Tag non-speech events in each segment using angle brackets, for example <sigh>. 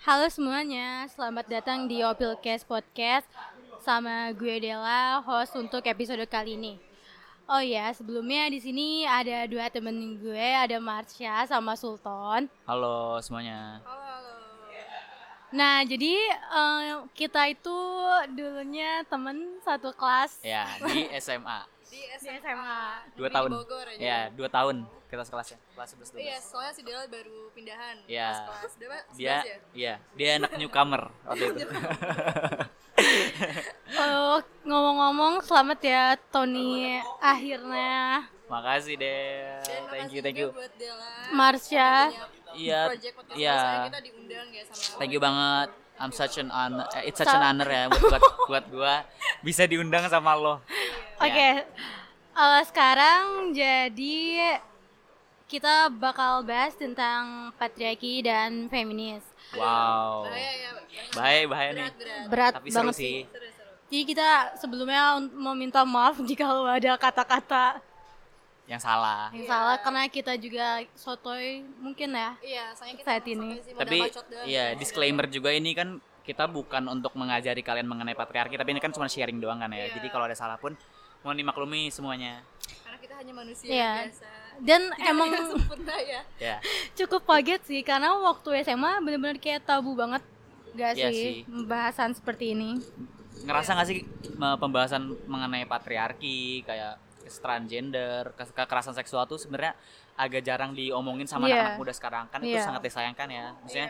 Halo semuanya, selamat datang di Opilcast Podcast sama gue Della, host untuk episode kali ini. Oh ya, sebelumnya di sini ada dua temen gue, ada Marsha sama Sultan. Halo semuanya. Halo, halo. Nah, jadi eh, kita itu dulunya temen satu kelas Ya di SMA. Di di SMA. SMA. Dua Di tahun. Bogor aja. Ya dua tahun kita sekelasnya. Kelas 11 Iya, 12. soalnya si Dela baru pindahan Iya. pas kelas? Dia 11 ya? iya dia anak newcomer waktu itu. <laughs> Oh, ngomong-ngomong, selamat ya Tony akhirnya Makasih deh. Thank you thank you. buat Dela. Marsha. Iya iya. Soalnya kita diundang ya sama Thank you banget. I'm such an honor, eh, it's such an honor ya buat buat, buat gua bisa diundang sama lo. Oke, Ya. eh, sekarang jadi kita bakal bahas tentang patriarki dan feminis. Wow. Bahaya ya. Bahaya bahaya nih. Berat, berat. Berat Tapi seru banget sih. Seru, seru. Jadi kita sebelumnya mau minta maaf <laughs> jika ada kata-kata Yang salah. yang Iya. salah karena kita juga sotoy mungkin ya. Iya, soalnya kita Saat ini. sih Tapi iya disclaimer juga ini kan kita bukan untuk mengajari kalian mengenai patriarki tapi ini kan cuma sharing doang kan ya. Iya. Jadi kalau ada salah pun mohon dimaklumi semuanya. Karena kita hanya manusia Iya. biasa. Dan Tidak emang sempurna ya. <laughs> Ya. cukup kaget sih karena waktu SMA bener-bener kayak tabu banget gak Iya sih sih. pembahasan seperti ini. ngerasa nggak sih me- pembahasan mengenai patriarki kayak transgender ke- kekerasan seksual tuh sebenarnya agak jarang diomongin sama Iya. anak-anak muda sekarang kan itu Iya. sangat disayangkan ya maksudnya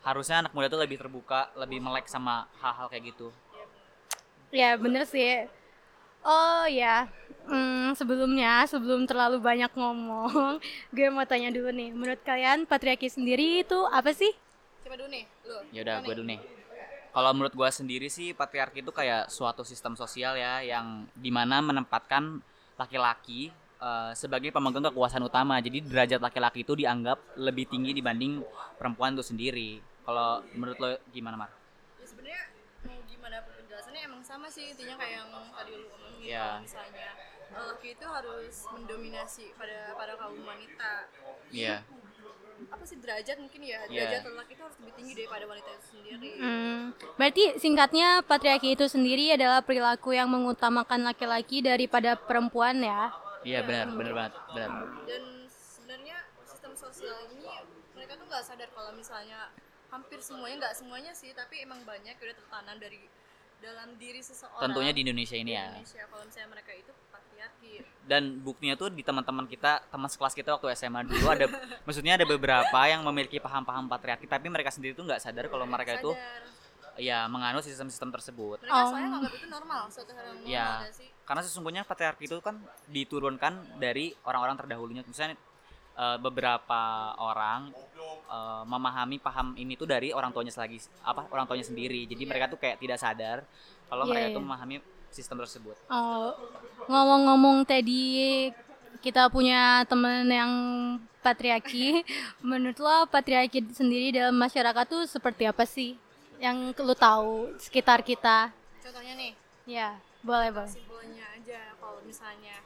harusnya anak muda tuh lebih terbuka lebih melek sama hal-hal kayak gitu Ya bener sih. Oh ya, Hmm, sebelumnya sebelum terlalu banyak ngomong, <laughs> gue mau tanya dulu nih. Menurut kalian patriarki sendiri itu apa sih? Coba dulu nih, lu. ya udah gue dulu nih kalau menurut gue sendiri sih patriarki itu kayak suatu sistem sosial ya yang di mana menempatkan laki-laki eh, sebagai pemegang kekuasaan utama jadi derajat laki-laki itu dianggap lebih tinggi dibanding perempuan itu sendiri kalau menurut lo gimana Mar? ya sebenarnya mau gimana pun sama sih intinya kayak yang tadi lu omongin kalau misalnya uh, laki itu harus mendominasi pada pada kaum wanita. Iya. Apa sih derajat mungkin ya? Iya. derajat laki itu harus lebih tinggi daripada wanita itu sendiri. Hmm, berarti singkatnya patriarki itu sendiri adalah perilaku yang mengutamakan laki-laki daripada perempuan ya. iya benar benar banget benar. Dan sebenarnya sistem sosial ini mereka tuh nggak sadar kalau misalnya hampir semuanya nggak semuanya sih tapi emang banyak yang udah tertanam dari dalam diri seseorang tentunya di Indonesia ini Di ya. Indonesia kalau misalnya mereka itu patriarki. Dan buktinya tuh di teman-teman kita teman sekelas kita waktu SMA dulu ada <laughs> maksudnya ada beberapa yang memiliki paham-paham patriarki tapi mereka sendiri tuh nggak sadar kalau mereka itu ya menganut sistem-sistem tersebut. Mereka Om. soalnya nganggap itu normal suatu hal yang normal Ya. sih? karena sesungguhnya patriarki itu kan diturunkan dari orang-orang terdahulunya. Misalnya eh, beberapa orang eh, memahami paham ini tuh dari orang tuanya selagi apa orang tuanya sendiri jadi mereka tuh kayak tidak sadar kalau Iya, mereka iya. tuh memahami sistem tersebut Oh, ngomong-ngomong tadi kita punya temen yang patriarki. <laughs> Menurut lo patriarki sendiri dalam masyarakat tuh seperti apa sih? Yang lo tahu sekitar kita? contohnya nih Ya, boleh boleh. simpelnya aja kalau misalnya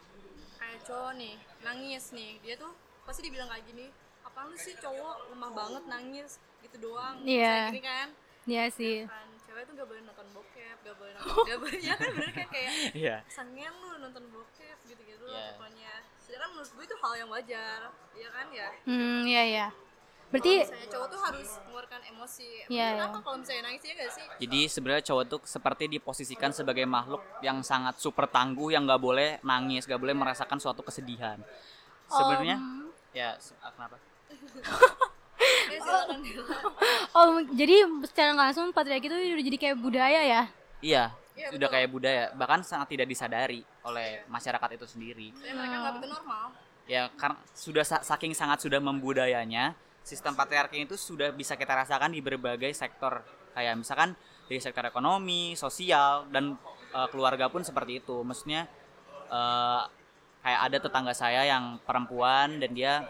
kayak cowok nih nangis nih dia tuh pasti dibilang kayak gini? Apa lu sih cowok? Lemah banget nangis gitu doang. Iya. Kayak gini kan? Ya sih. kan cewek tuh gak boleh nonton bokep gak boleh nonton gak boleh ya kan? Bener kan? Kayak <laughs> iya. sangen lu nonton bokep gitu-gitu Iya. pokoknya. Sedangkan menurut gue itu hal yang wajar ya kan? Ya. Hmm, ya ya. kalau Berarti misalnya cowok tuh harus mengeluarkan emosi. Iya, kenapa iya. kalau misalnya nangis ya gak sih? Jadi sebenarnya cowok tuh seperti diposisikan sebagai makhluk yang sangat super tangguh yang nggak boleh nangis, nggak boleh merasakan suatu kesedihan. Sebenarnya Om, ya ah, kenapa? <laughs> ya Dila. oh, jadi secara nggak langsung patriarki itu udah jadi kayak budaya ya? Iya, Iya, sudah betul. kayak budaya, bahkan sangat tidak disadari oleh masyarakat itu sendiri. Soalnya mereka nggak itu normal Ya karena sudah sa- saking sangat sudah membudayanya, sistem patriarki itu sudah bisa kita rasakan di berbagai sektor. Kayak misalkan dari sektor ekonomi, sosial dan eh, keluarga pun seperti itu. Maksudnya eh, kayak ada tetangga saya yang perempuan dan dia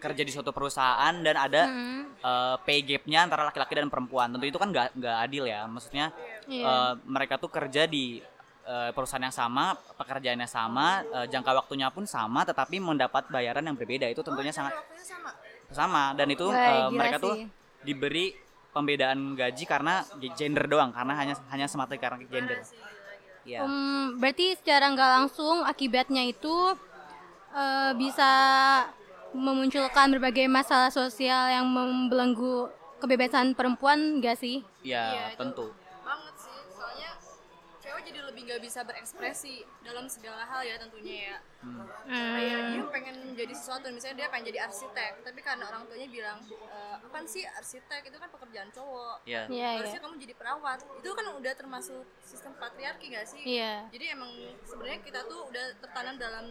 kerja di suatu perusahaan dan ada Hmm, eh, pay gap-nya antara laki-laki dan perempuan. Tentu itu kan nggak nggak adil ya. Maksudnya Iya. eh, mereka tuh kerja di eh, perusahaan yang sama, pekerjaannya sama, eh, jangka waktunya pun sama, tetapi mendapat bayaran yang berbeda. Itu tentunya sangat waktunya sama sama dan itu Wah, mereka tuh sih. diberi pembedaan gaji karena gender doang karena hanya hanya semata karena gender. Gila. Iya. Hmm, berarti secara nggak langsung akibatnya itu eh, bisa memunculkan berbagai masalah sosial yang membelenggu kebebasan perempuan gak sih? Iya, Iya, itu tentu. soalnya cewek jadi lebih nggak bisa berekspresi dalam segala hal ya tentunya ya Hmm. kayak dia pengen menjadi sesuatu misalnya dia pengen jadi arsitek tapi karena orang tuanya bilang e, apaan sih arsitek itu kan pekerjaan cowok Iya. Iya, iya. harusnya kamu jadi perawat itu kan udah termasuk sistem patriarki gak sih Iya. jadi emang sebenarnya kita tuh udah tertanam dalam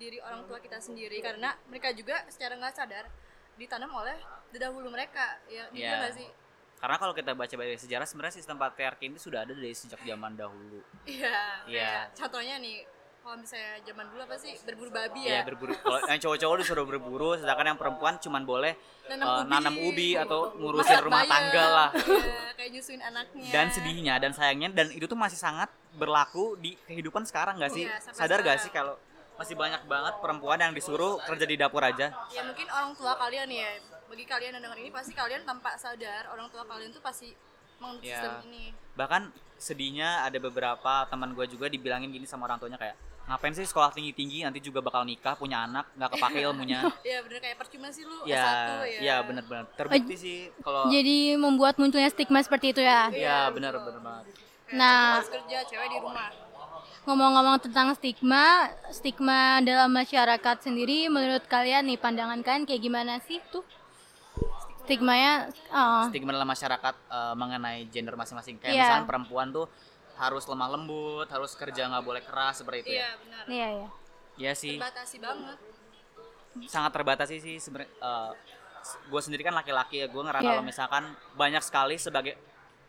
diri orang tua kita sendiri karena mereka juga secara nggak sadar ditanam oleh dahulu mereka ya gitu Iya. nggak sih Karena kalau kita baca dari sejarah sebenarnya sistem patriarki itu sudah ada dari sejak zaman dahulu. iya Iya. contohnya nih kalau misalnya zaman dulu apa sih berburu babi Iya ya berburu. Kalau yang cowok-cowok disuruh berburu, sedangkan yang perempuan cuman boleh Nanam eh, ubi. nanam ubi atau ngurusin Masak rumah bayam. tangga lah. <laughs> Iya, kayak nyusuin anaknya Dan sedihnya dan sayangnya dan itu tuh masih sangat berlaku di kehidupan sekarang nggak sih? Iya, sampai Sadar gak sih kalau masih banyak banget perempuan yang disuruh kerja di dapur aja? ya mungkin orang tua kalian ya bagi kalian yang denger ini pasti kalian tanpa sadar orang tua kalian tuh pasti menganut Iya. sistem ini Bahkan sedihnya ada beberapa teman gue juga dibilangin gini sama orang tuanya kayak ngapain sih sekolah tinggi-tinggi nanti juga bakal nikah punya anak nggak kepake ilmunya <laughs> ya bener kayak percuma sih lu ya S1 ya ya bener-bener terbukti sih kalau Jadi membuat munculnya stigma seperti itu ya. ya bener bener banget Nah. harus kerja cewek di rumah Ngomong-ngomong tentang stigma, stigma dalam masyarakat sendiri menurut kalian nih pandangan kalian kayak gimana sih tuh? Stigmanya oh, stigma dalam masyarakat eh, mengenai gender masing-masing kayak Iya. misalnya perempuan tuh harus lemah lembut harus kerja nggak boleh keras seperti itu iya ya benar iya ya. Iya sih batasi banget sangat terbatas sih sebenarnya gue sendiri kan laki-laki ya gue ngerasa Iya. kalau misalkan banyak sekali sebagai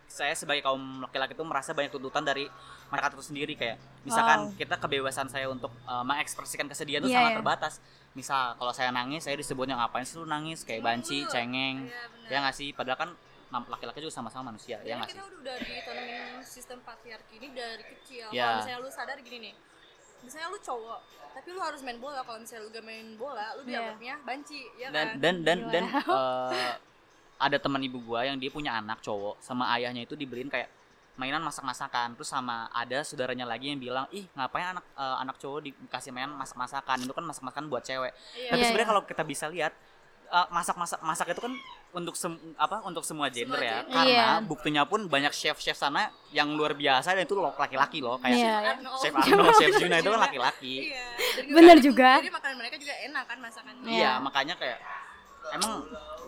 saya sebagai kaum laki-laki itu merasa banyak tuntutan dari masyarakat itu sendiri kayak misalkan Wow. kita kebebasan saya untuk eh, mengekspresikan kesedihan itu Iya, sangat iya. terbatas misal kalau saya nangis saya disebutnya ngapain sih lu nangis kayak banci cengeng benar. ya nggak sih padahal kan laki-laki juga sama-sama manusia ya nggak sih kita udah, ditanamin sistem patriarki ini dari kecil. Ya. Kalau misalnya lu sadar gini nih, misalnya lu cowok, tapi lu harus main bola. Kalau misalnya lu gak main bola, lu Iya. dianggapnya banci, ya dan kan? dan dan Gila. dan eh, ada teman ibu gua yang dia punya anak cowok sama ayahnya itu dibeliin kayak mainan masak-masakan terus sama ada saudaranya lagi yang bilang ih ngapain anak eh, anak cowok dikasih mainan masak-masakan itu kan masak-masakan buat cewek Iya. tapi Iya, sebenarnya iya. kalau kita bisa lihat eh, masak-masak masak itu kan untuk sem apa untuk semua gender ya gender. karena Iya. buktinya pun banyak chef-chef sana yang luar biasa dan itu lo- laki-laki loh kayak Iya, iya. Chef Arnold, <laughs> chef Juna itu kan laki-laki Iya. Bener kan- juga. Jadi makanan mereka juga enak kan masakannya. Iya. Iya, makanya kayak emang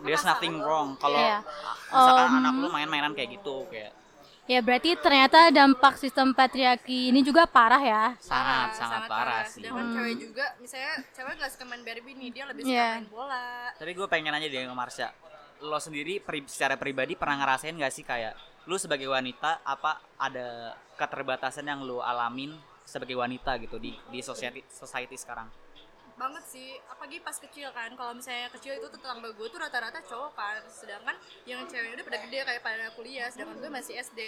there's nothing wrong kalau Iya. misalkan Um, anak lu main-mainan kayak gitu kayak Ya berarti ternyata dampak sistem patriarki ini juga parah ya. sangat sangat, parah sih. Sedangkan Hmm. cewek juga, misalnya cewek gak suka main Barbie nih, dia lebih suka Iya. main bola. Tapi gue pengen aja deh ke Marsha. Lo sendiri pri- secara pribadi pernah ngerasain gak sih kayak lu sebagai wanita apa ada keterbatasan yang lu alamin sebagai wanita gitu di di society society sekarang? Banget sih. Apalagi pas kecil kan kalau misalnya kecil itu tetangga gue tuh rata-rata cowok kan. Sedangkan yang cewek udah pada gede kayak pada kuliah sedangkan gue masih SD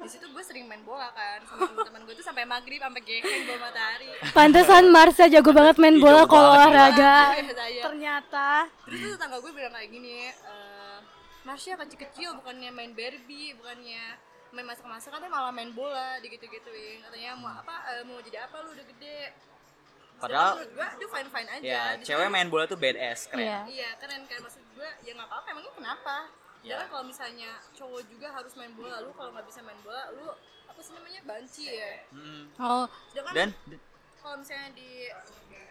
di situ gue sering main bola kan sama teman-teman gue tuh sampai maghrib sampai gengeng bola matahari. Pantesan Marsha jago banget main bola kalau olahraga. Iya. Ternyata. terus tuh tetangga gue bilang kayak gini eh Marsha kecil-kecil bukannya main Barbie bukannya main masak-masak katanya malah main bola digitu-gituin katanya mau apa eh, mau jadi apa lu udah gede Padahal- gue itu fine fine aja Ya, cewek main bola tuh badass, keren. Iya. Iya keren kan maksud gue ya nggak apa-apa emangnya kenapa? Ya. Ya. kalau misalnya cowok juga harus main bola, lu kalau nggak bisa main bola, lu apa sih namanya banci ya. Hmm. Oh, Sedangkan Dan kalau misalnya di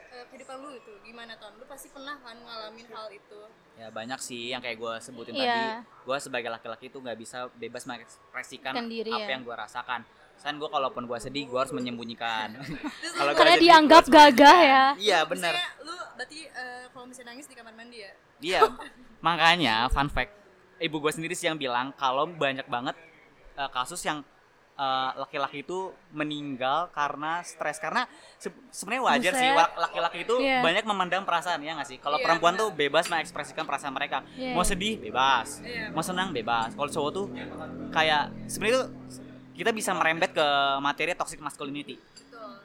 eh, kehidupan lu itu gimana ton? Lu pasti pernah kan ngalamin hal itu. ya banyak sih yang kayak gue sebutin Iya. tadi. Gue sebagai laki-laki tuh nggak bisa bebas mengekspresikan Kan apa ya. yang gue rasakan. Kan gue kalaupun gue sedih, gue harus menyembunyikan. <laughs> Kalau karena sedih, dianggap gagah ya. Iya benar. Lu berarti eh, kalau misalnya nangis di kamar mandi ya? Iya, makanya fun fact, ibu gue sendiri sih yang bilang kalau banyak banget uh, kasus yang uh, laki-laki itu meninggal karena stres karena se- sebenarnya wajar sih Buset. wa- laki-laki itu Iya. banyak memandang perasaan ya nggak sih? Kalau Iya, perempuan tuh bebas mengekspresikan perasaan mereka, Iya. mau sedih bebas, Iya. mau senang bebas. Kalau cowok tuh kayak sebenarnya tuh kita bisa merembet ke materi toxic masculinity.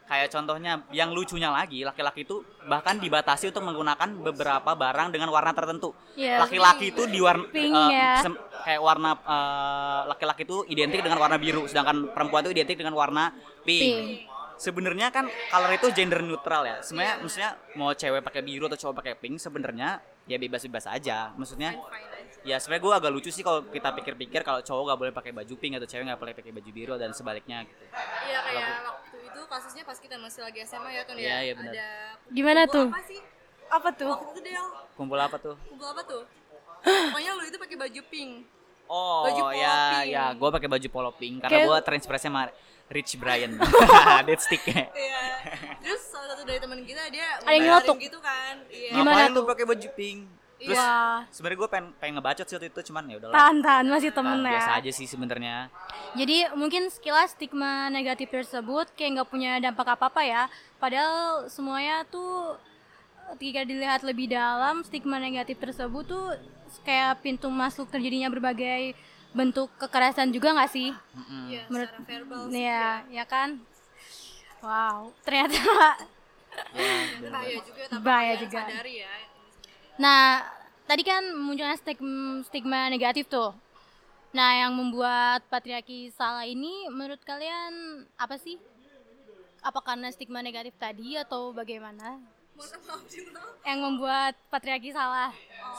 Kayak contohnya yang lucunya lagi, laki-laki itu bahkan dibatasi untuk menggunakan beberapa barang dengan warna tertentu. Iya. Laki-laki itu di warna Pink eh, ya. sem- kayak warna eh, laki-laki itu identik dengan warna biru, sedangkan perempuan itu identik dengan warna pink. Pink. Sebenarnya kan color itu gender neutral ya. Sebenarnya maksudnya mau cewek pakai biru atau cowok pakai pink sebenarnya ya bebas-bebas aja. Maksudnya. Ya sebenarnya gue agak lucu sih kalau kita pikir-pikir kalau cowok gak boleh pakai baju pink atau cewek gak boleh pakai baju biru dan sebaliknya gitu. Iya kayak waktu itu kasusnya pas kita masih lagi SMA ya tuh Iya, iya, benar. Ada Gimana kumpul tuh? Apa sih? Apa tuh? Waktu itu Del, Kumpul apa tuh? kumpul apa tuh? Pokoknya lu itu pakai baju pink. Oh Baju polo ya pink. ya gue pakai baju polo pink karena gue terinspirasi sama Rich Brian. <laughs> <laughs> Dead stick. Iya. Terus salah satu dari teman kita dia Ada yang gitu kan. Iya. Gimana Ngapain lu tuh? pakai baju pink? Terus Iya. Wah, sebenarnya gue pengen pengen ngebacot sih waktu itu cuman ya udahlah. tahan tahan masih temen Nah, biasa ya. aja sih sebenarnya. Jadi mungkin sekilas stigma negatif tersebut kayak nggak punya dampak apa-apa ya. Padahal semuanya tuh ketika dilihat lebih dalam stigma negatif tersebut tuh kayak pintu masuk terjadinya berbagai bentuk kekerasan juga nggak sih? Mm-mm. Iya, Menurut secara verbal sih. ya, ya kan? Wow, ternyata <laughs> Bahaya juga tapi Bahaya kalian juga. sadari ya. Nah, tadi kan munculnya stigma, stigma negatif tuh. Nah, yang membuat patriarki salah ini menurut kalian apa sih? Apa karena stigma negatif tadi atau bagaimana? Yang membuat patriarki salah?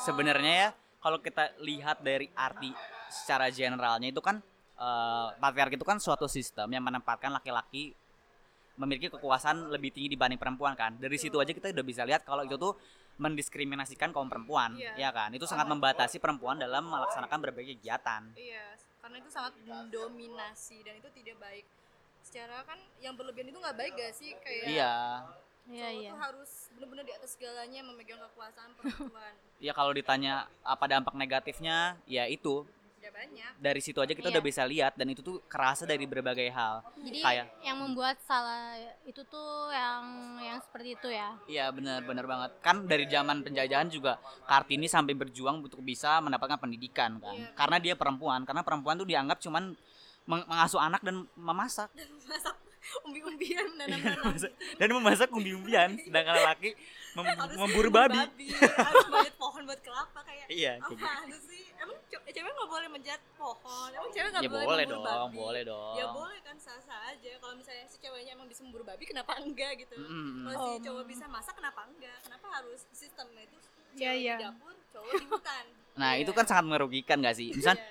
Sebenarnya ya kalau kita lihat dari arti secara generalnya itu kan eh, patriarki itu kan suatu sistem yang menempatkan laki-laki memiliki kekuasaan lebih tinggi dibanding perempuan kan. Dari situ aja kita udah bisa lihat kalau itu tuh mendiskriminasikan kaum perempuan, Iya. ya kan? Itu sangat membatasi perempuan dalam melaksanakan berbagai kegiatan. Iya, karena itu sangat mendominasi dan itu tidak baik. Secara kan yang berlebihan itu nggak baik gak sih? Kayak Iya. Iya, iya. tuh harus benar-benar di atas segalanya memegang kekuasaan perempuan. <laughs> Ya kalau ditanya apa dampak negatifnya, ya itu Tidak banyak. dari situ aja kita Iya. udah bisa lihat dan itu tuh kerasa dari berbagai hal. Jadi Kayak yang membuat salah itu tuh yang yang seperti itu ya. Iya benar benar banget kan dari zaman penjajahan juga Kartini sampai berjuang untuk bisa mendapatkan pendidikan kan Iya. karena dia perempuan karena perempuan tuh dianggap cuman meng- mengasuh anak dan memasak Masak umbi-umbian menanam-tanam dan memasak umbi-umbian sedangkan laki mem- memburu babi harus manjat pohon buat kelapa kayak iya kayak gitu. apa sih emang cewek nggak boleh manjat pohon emang cewek nggak ya boleh, boleh dong babi? boleh dong ya boleh kan sah-sah aja kalau misalnya si ceweknya emang bisa memburu babi kenapa enggak gitu Mm-mm. kalau si Om. cowok bisa masak kenapa enggak kenapa harus sistemnya itu Iya, cewek iya. di dapur cowok di hutan <laughs> nah Iya. itu kan sangat merugikan gak sih misal Iya,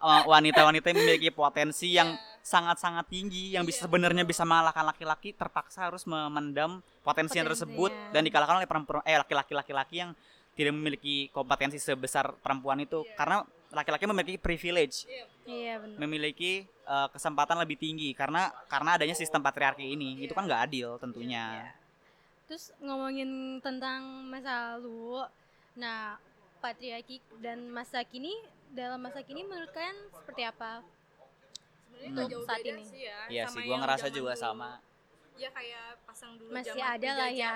uh, wanita-wanita yang memiliki potensi yang Iya. sangat-sangat tinggi yang bisa Iya. sebenarnya bisa mengalahkan laki-laki terpaksa harus memendam potensi yang tersebut dan dikalahkan oleh perempuan eh laki-laki laki-laki yang tidak memiliki kompetensi sebesar perempuan itu Iya. karena laki-laki memiliki privilege Iya, Iya benar. memiliki uh, kesempatan lebih tinggi karena karena adanya sistem patriarki ini Iya. itu kan nggak adil tentunya Terus ngomongin tentang masa lalu, nah patriarki dan masa kini dalam masa kini menurut kalian seperti apa? sebenarnya jauh saat beda ini. sih ya Iya sama sih gua ngerasa juga dulu. sama ya kayak pasang dulu Masih zaman ada lah ya.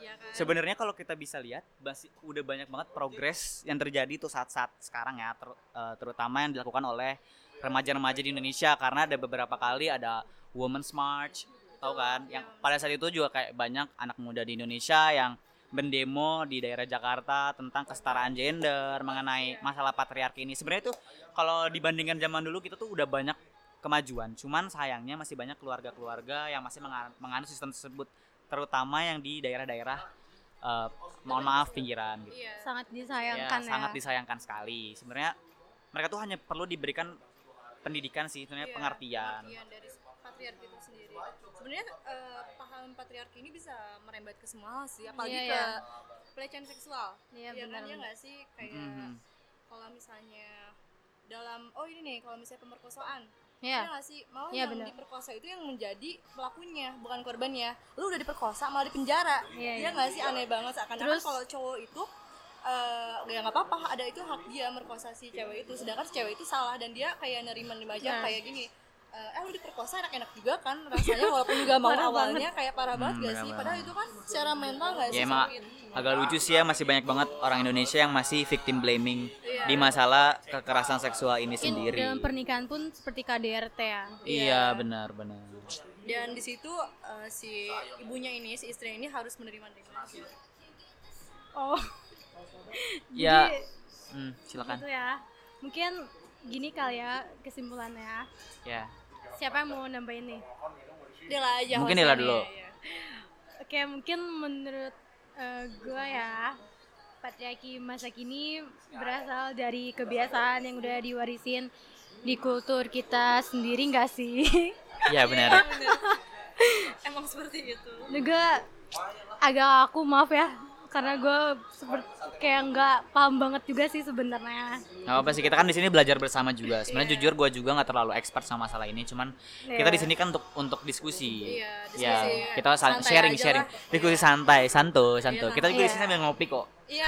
ya kan? Sebenarnya kalau kita bisa lihat masih udah banyak banget progres yang terjadi tuh saat-saat sekarang ya ter- eh, terutama yang dilakukan oleh remaja-remaja di Indonesia. Karena ada beberapa kali ada Women's March tahu kan? Yang pada saat itu juga kayak banyak anak muda di Indonesia yang mendemo di daerah Jakarta tentang kesetaraan gender mengenai masalah patriarki ini. Sebenarnya tuh kalau dibandingkan zaman dulu kita tuh udah banyak kemajuan cuman sayangnya masih banyak keluarga-keluarga yang masih menga- menganut sistem tersebut terutama yang di daerah-daerah eh, mohon maaf pinggiran gitu. iya Sangat Ya, disayangkan ya. sangat disayangkan sekali. Sebenarnya mereka tuh hanya perlu diberikan pendidikan sih, sebenarnya Iya, pengertian. pengertian dari patriarki itu sendiri sebenarnya eh, paham patriarki ini bisa merembet ke semua hal sih apalagi Iya, ke iya. pelecehan seksual Iya, Iya kan benar, ya nggak sih kayak Mhm. kalau misalnya dalam oh ini nih kalau misalnya pemerkosaan Iya. ya nggak sih? Malah Iya, yang diperkosa itu yang menjadi pelakunya bukan korbannya. Lu udah diperkosa malah di penjara Iya, iya iya. nggak sih? Aneh banget. Seakan-akan Terus- kalau cowok itu eh ya nggak apa-apa. Ada itu hak dia merkosa si cewek itu. Sedangkan si cewek itu salah dan dia kayak nerima aja Nah. kayak gini eh eh, lu diperkosa enak-enak juga kan rasanya walaupun nggak mau <laughs> awalnya kayak parah banget Hmm, gak sih banget. padahal itu kan secara mental gak Ya sih emang agak lucu sih ya masih banyak banget orang Indonesia yang masih victim blaming Iya. di masalah kekerasan seksual ini sendiri. dalam pernikahan pun seperti KDRT ya. Iya, benar benar. dan di situ eh, si ibunya ini si istri ini harus menerima demosi Oh. <laughs> Ya, Jadi, hmm, silakan. gitu ya. Mungkin gini kali ya kesimpulannya. Ya. Siapa yang mau nambahin nih? Dela aja Mungkin Dela nih, dulu. ya. Oke, mungkin menurut eh, gua ya patriarki masa kini berasal dari kebiasaan yang udah diwarisin di kultur kita sendiri nggak sih? <laughs> Ya benar. <laughs> emang seperti itu Juga agak aku maaf ya karena gue seperti kayak nggak paham banget juga sih sebenarnya. Gak apa sih kita kan di sini belajar bersama juga. Sebenarnya jujur gue juga nggak terlalu expert sama masalah ini, cuman kita Iya. di sini kan untuk untuk diskusi. Iya, Ya, diskusi. kita sa- Santai sharing sharing, lah. diskusi santai, santuy, santuy. Iya, Kita juga di Iya. sini sambil ngopi kok. iya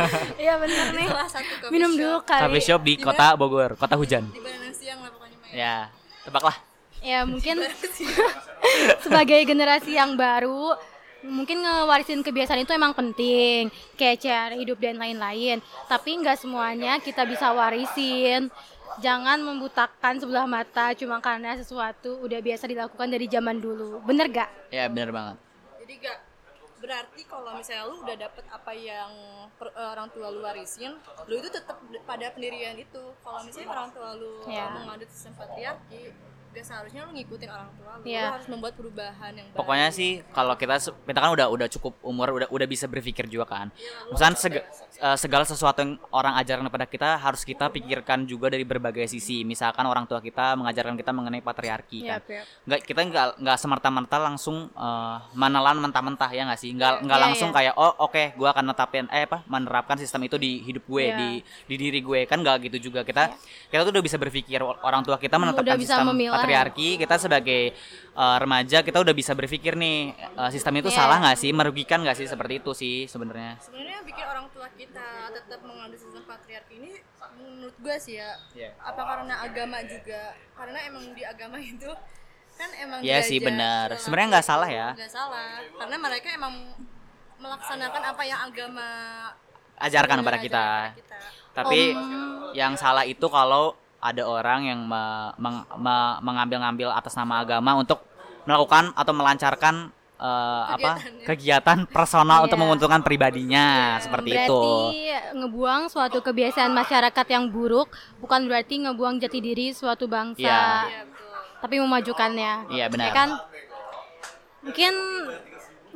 <laughs> Iya bener nih. salah satu coffee Minum shop dulu kali. Coffee shop di Di kota Bogor, kota hujan. di Bandung siang lah pokoknya. Ya, tebaklah. Ya mungkin <laughs> <laughs> sebagai generasi yang baru mungkin ngewarisin kebiasaan itu emang penting kayak cara hidup dan lain-lain tapi nggak semuanya kita bisa warisin jangan membutakan sebelah mata cuma karena sesuatu udah biasa dilakukan dari zaman dulu bener gak? Ya benar banget. jadi gak berarti kalau misalnya lu udah dapet apa yang per- eh, orang tua lu warisin lu itu tetap pada pendirian itu kalau misalnya orang tua lu Ya. mengadut sistem patriarki gak seharusnya lu ngikutin orang tua lu Ya. lu harus membuat perubahan yang baik Pokoknya sih kalau kita kita kan udah udah cukup umur udah udah bisa berpikir juga kan. Misalkan seg- eh, segala sesuatu yang orang ajarkan kepada kita harus kita pikirkan juga dari berbagai sisi. Misalkan orang tua kita mengajarkan kita mengenai patriarki kan. Yap, yap. Nggak kita nggak nggak semerta-merta langsung eh, menelan mentah-mentah ya nggak sih? Nggak nggak Iya, langsung iya. kayak oh oke gua akan netapin eh apa menerapkan sistem itu di hidup gue Iya. di di diri gue kan nggak gitu juga kita kita tuh udah bisa berpikir orang tua kita menetapkan Udah bisa sistem memilah. Patriarki kita sebagai uh, remaja kita udah bisa berpikir nih uh, sistem itu Iya. salah nggak sih merugikan nggak sih seperti itu sih sebenarnya sebenarnya bikin orang tua kita tetap mengambil sistem patriarki ini menurut gue sih ya Iya. apa karena agama juga karena emang di agama itu kan emang Iya sih, benar. Sebenarnya nggak salah ya. nggak salah karena mereka emang melaksanakan apa yang agama ajarkan kepada kita kepada kita. tapi yang salah itu kalau ada orang yang me- meng- me- mengambil-ngambil atas nama agama untuk melakukan atau melancarkan uh, apa Kegiatannya. kegiatan personal untuk Iya. menguntungkan pribadinya seperti berarti itu ngebuang suatu kebiasaan masyarakat yang buruk bukan berarti ngebuang jati diri suatu bangsa betul tapi memajukannya. Iya, benar. Ya kan? Mungkin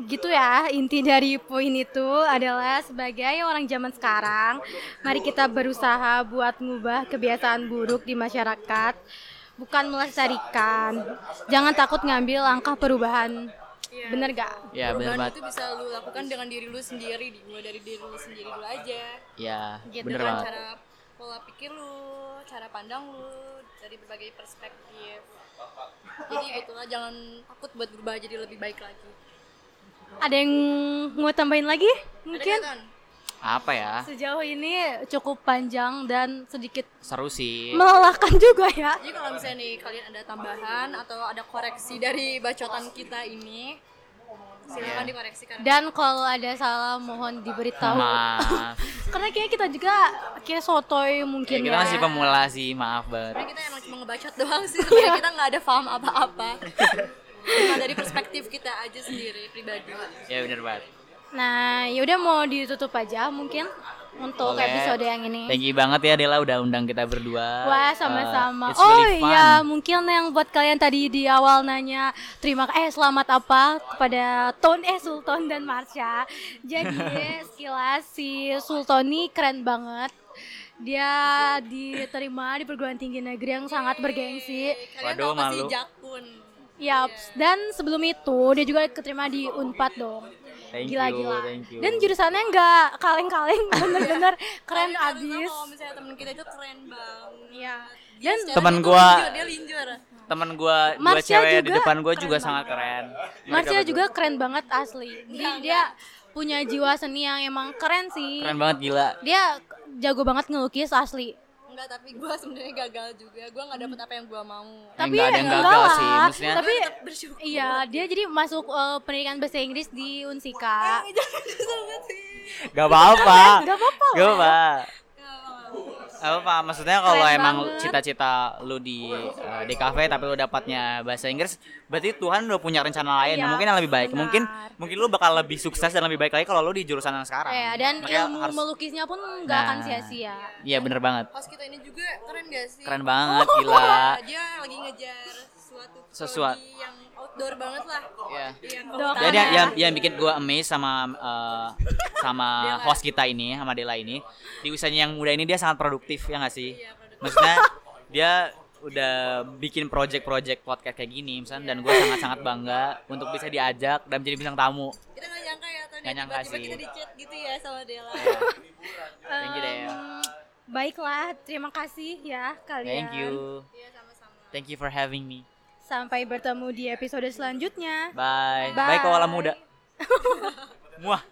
gitu ya inti dari poin itu adalah sebagai orang zaman sekarang mari kita berusaha buat ngubah kebiasaan buruk di masyarakat bukan melestarikan. Jangan takut ngambil langkah perubahan. Iya. bener gak ya benar perubahan banget. itu bisa lu lakukan dengan diri lu sendiri dimulai dari diri lu sendiri dulu aja. Ya Gitu bener banget. Cara pola pikir lu cara pandang lu dari berbagai perspektif. Jadi itulah jangan takut buat berubah jadi lebih baik lagi ada yang mau tambahin lagi? Mungkin? apa ya? Sejauh ini cukup panjang dan sedikit seru sih. melelahkan <laughs> juga ya. Jadi kalau misalnya nih kalian ada tambahan atau ada koreksi dari bacotan kita ini silakan Iya. dikoreksi karena dan kalau ada salah mohon diberitahu. Maaf. <laughs> Karena kayak kita juga kayak sotoy ya, mungkin kita ya, masih pemula sih maaf banget. Karena kita emang cuma ngebacot doang sih <laughs> sebenarnya kita nggak ada paham apa-apa cuma dari perspektif kita aja sendiri pribadi ya bener banget nah yaudah mau ditutup aja mungkin untuk Boleh. episode yang ini Thank you banget ya Dela udah undang kita berdua. Wah Uh, sama-sama. it's oh really fun. iya mungkin yang buat kalian tadi di awal nanya terima eh selamat apa kepada Ton eh Sultan dan Marsha. Jadi <laughs> sekilas si Sultan ini keren banget. Dia diterima di perguruan tinggi negeri yang sangat bergengsi. kalian Waduh, tahu pasti malu. jakun Yap, dan sebelum itu dia juga keterima di Unpad dong. Thank gila you, gila. thank you. Dan jurusannya nggak kaleng-kaleng, <laughs> bener-bener keren Kalian abis. kalau misalnya temen kita itu keren banget Iya. Dan tuh gua- dia linjur Temen gua dua cewek di depan gua juga banget. sangat keren. Berdua. juga keren banget asli. Dia, dia punya jiwa seni yang emang keren sih. keren banget gila. Dia jago banget ngelukis asli. Enggak tapi gue <laughs> sebenarnya gagal juga gue nggak dapet apa yang gue mau Tapi nggak ada yang enggak gagal lah. sih, maksudnya. Tapi bersyukur iya, dia jadi masuk eh, pendidikan bahasa Inggris di Unsika. <laughs> banget sih Gak apa-apa. Gak apa-apa. Apa. Apa apa maksudnya kalau emang cita-cita lu di eh, di kafe tapi lu dapatnya bahasa Inggris, berarti Tuhan udah punya rencana lain, Iya, mungkin yang lebih baik. benar. Mungkin mungkin lu bakal lebih sukses dan lebih baik lagi kalau lu di jurusan yang sekarang. Iya, dan Makanya ilmu harus- melukisnya pun nggak akan Nah. sia-sia. Iya bener banget. Host kita ini juga keren gak sih? Keren banget, <laughs> gila. Dia lagi ngejar sesuatu Sesuatu. yang outdoor banget lah. Iya. Yang Dok. Jadi yang, yang, yang bikin gue amazed sama eh, sama <laughs> host kita ini, sama Dela ini, di usianya yang muda ini dia sangat produktif ya nggak sih? Iya, produktif. Maksudnya dia udah bikin project-project podcast kayak gini, misalnya, dan gue sangat-sangat bangga untuk bisa diajak dan menjadi bintang tamu. kita gak nyangka ya Tony Nggak nyangka tiba-tiba sih. kita di chat gitu ya sama Dela. Thank you Del. Em, baiklah, terima kasih ya kalian. Thank you, Iya sama-sama. thank you for having me. Sampai bertemu di episode selanjutnya. Bye, Bye. bye koala muda. <laughs> Muah.